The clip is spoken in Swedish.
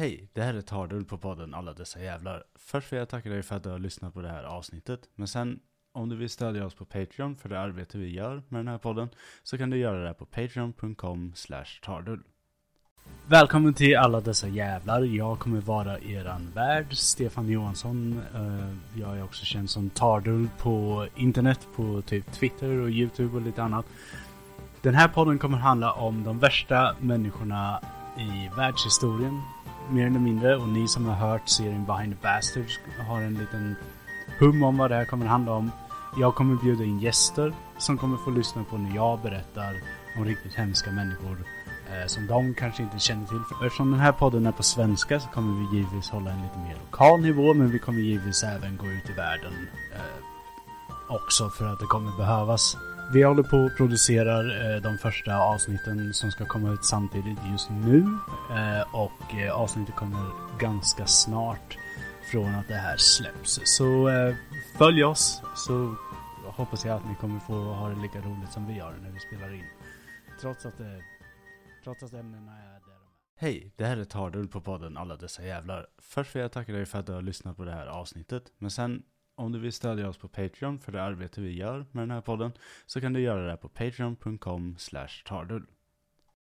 Hej, det här är Tardull på podden Alla Dessa Jävlar. Först vill jag tacka dig för att du har lyssnat på det här avsnittet. Men sen, om du vill stödja oss på Patreon för det arbete vi gör med den här podden, så kan du göra det på patreon.com slash tardull. Välkommen till Alla Dessa Jävlar. Jag kommer vara eran värd, Stefan Johansson. Eh, jag är också känd som Tardull på internet, på typ Twitter och YouTube och lite annat. Den här podden kommer handla om de värsta människorna i världshistorien, mer eller mindre. Och ni som har hört serien Behind the Bastards har en liten hum om vad det här kommer handla om. Jag kommer bjuda in gäster som kommer få lyssna på när jag berättar om riktigt hemska människor eh, som de kanske inte känner till. För eftersom den här podden är på svenska så kommer vi givetvis hålla en lite mer lokal nivå, men vi kommer givetvis även gå ut i världen eh, också för att det kommer behövas. Vi håller på och producerar eh, de första avsnitten som ska komma ut samtidigt just nu. Eh, och eh, avsnittet kommer ganska snart från att det här släpps. Så eh, följ oss så hoppas jag att ni kommer få ha det lika roligt som vi har när vi spelar in. Trots att, eh, trots att ämnena är där är. Hej, det här är Tardull på podden Alla Dessa Jävlar. Först vill jag tacka dig för att du har lyssnat på det här avsnittet. Men sen, om du vill stödja oss på Patreon för det arbete vi gör med den här podden, så kan du göra det på patreon.com slash tardull.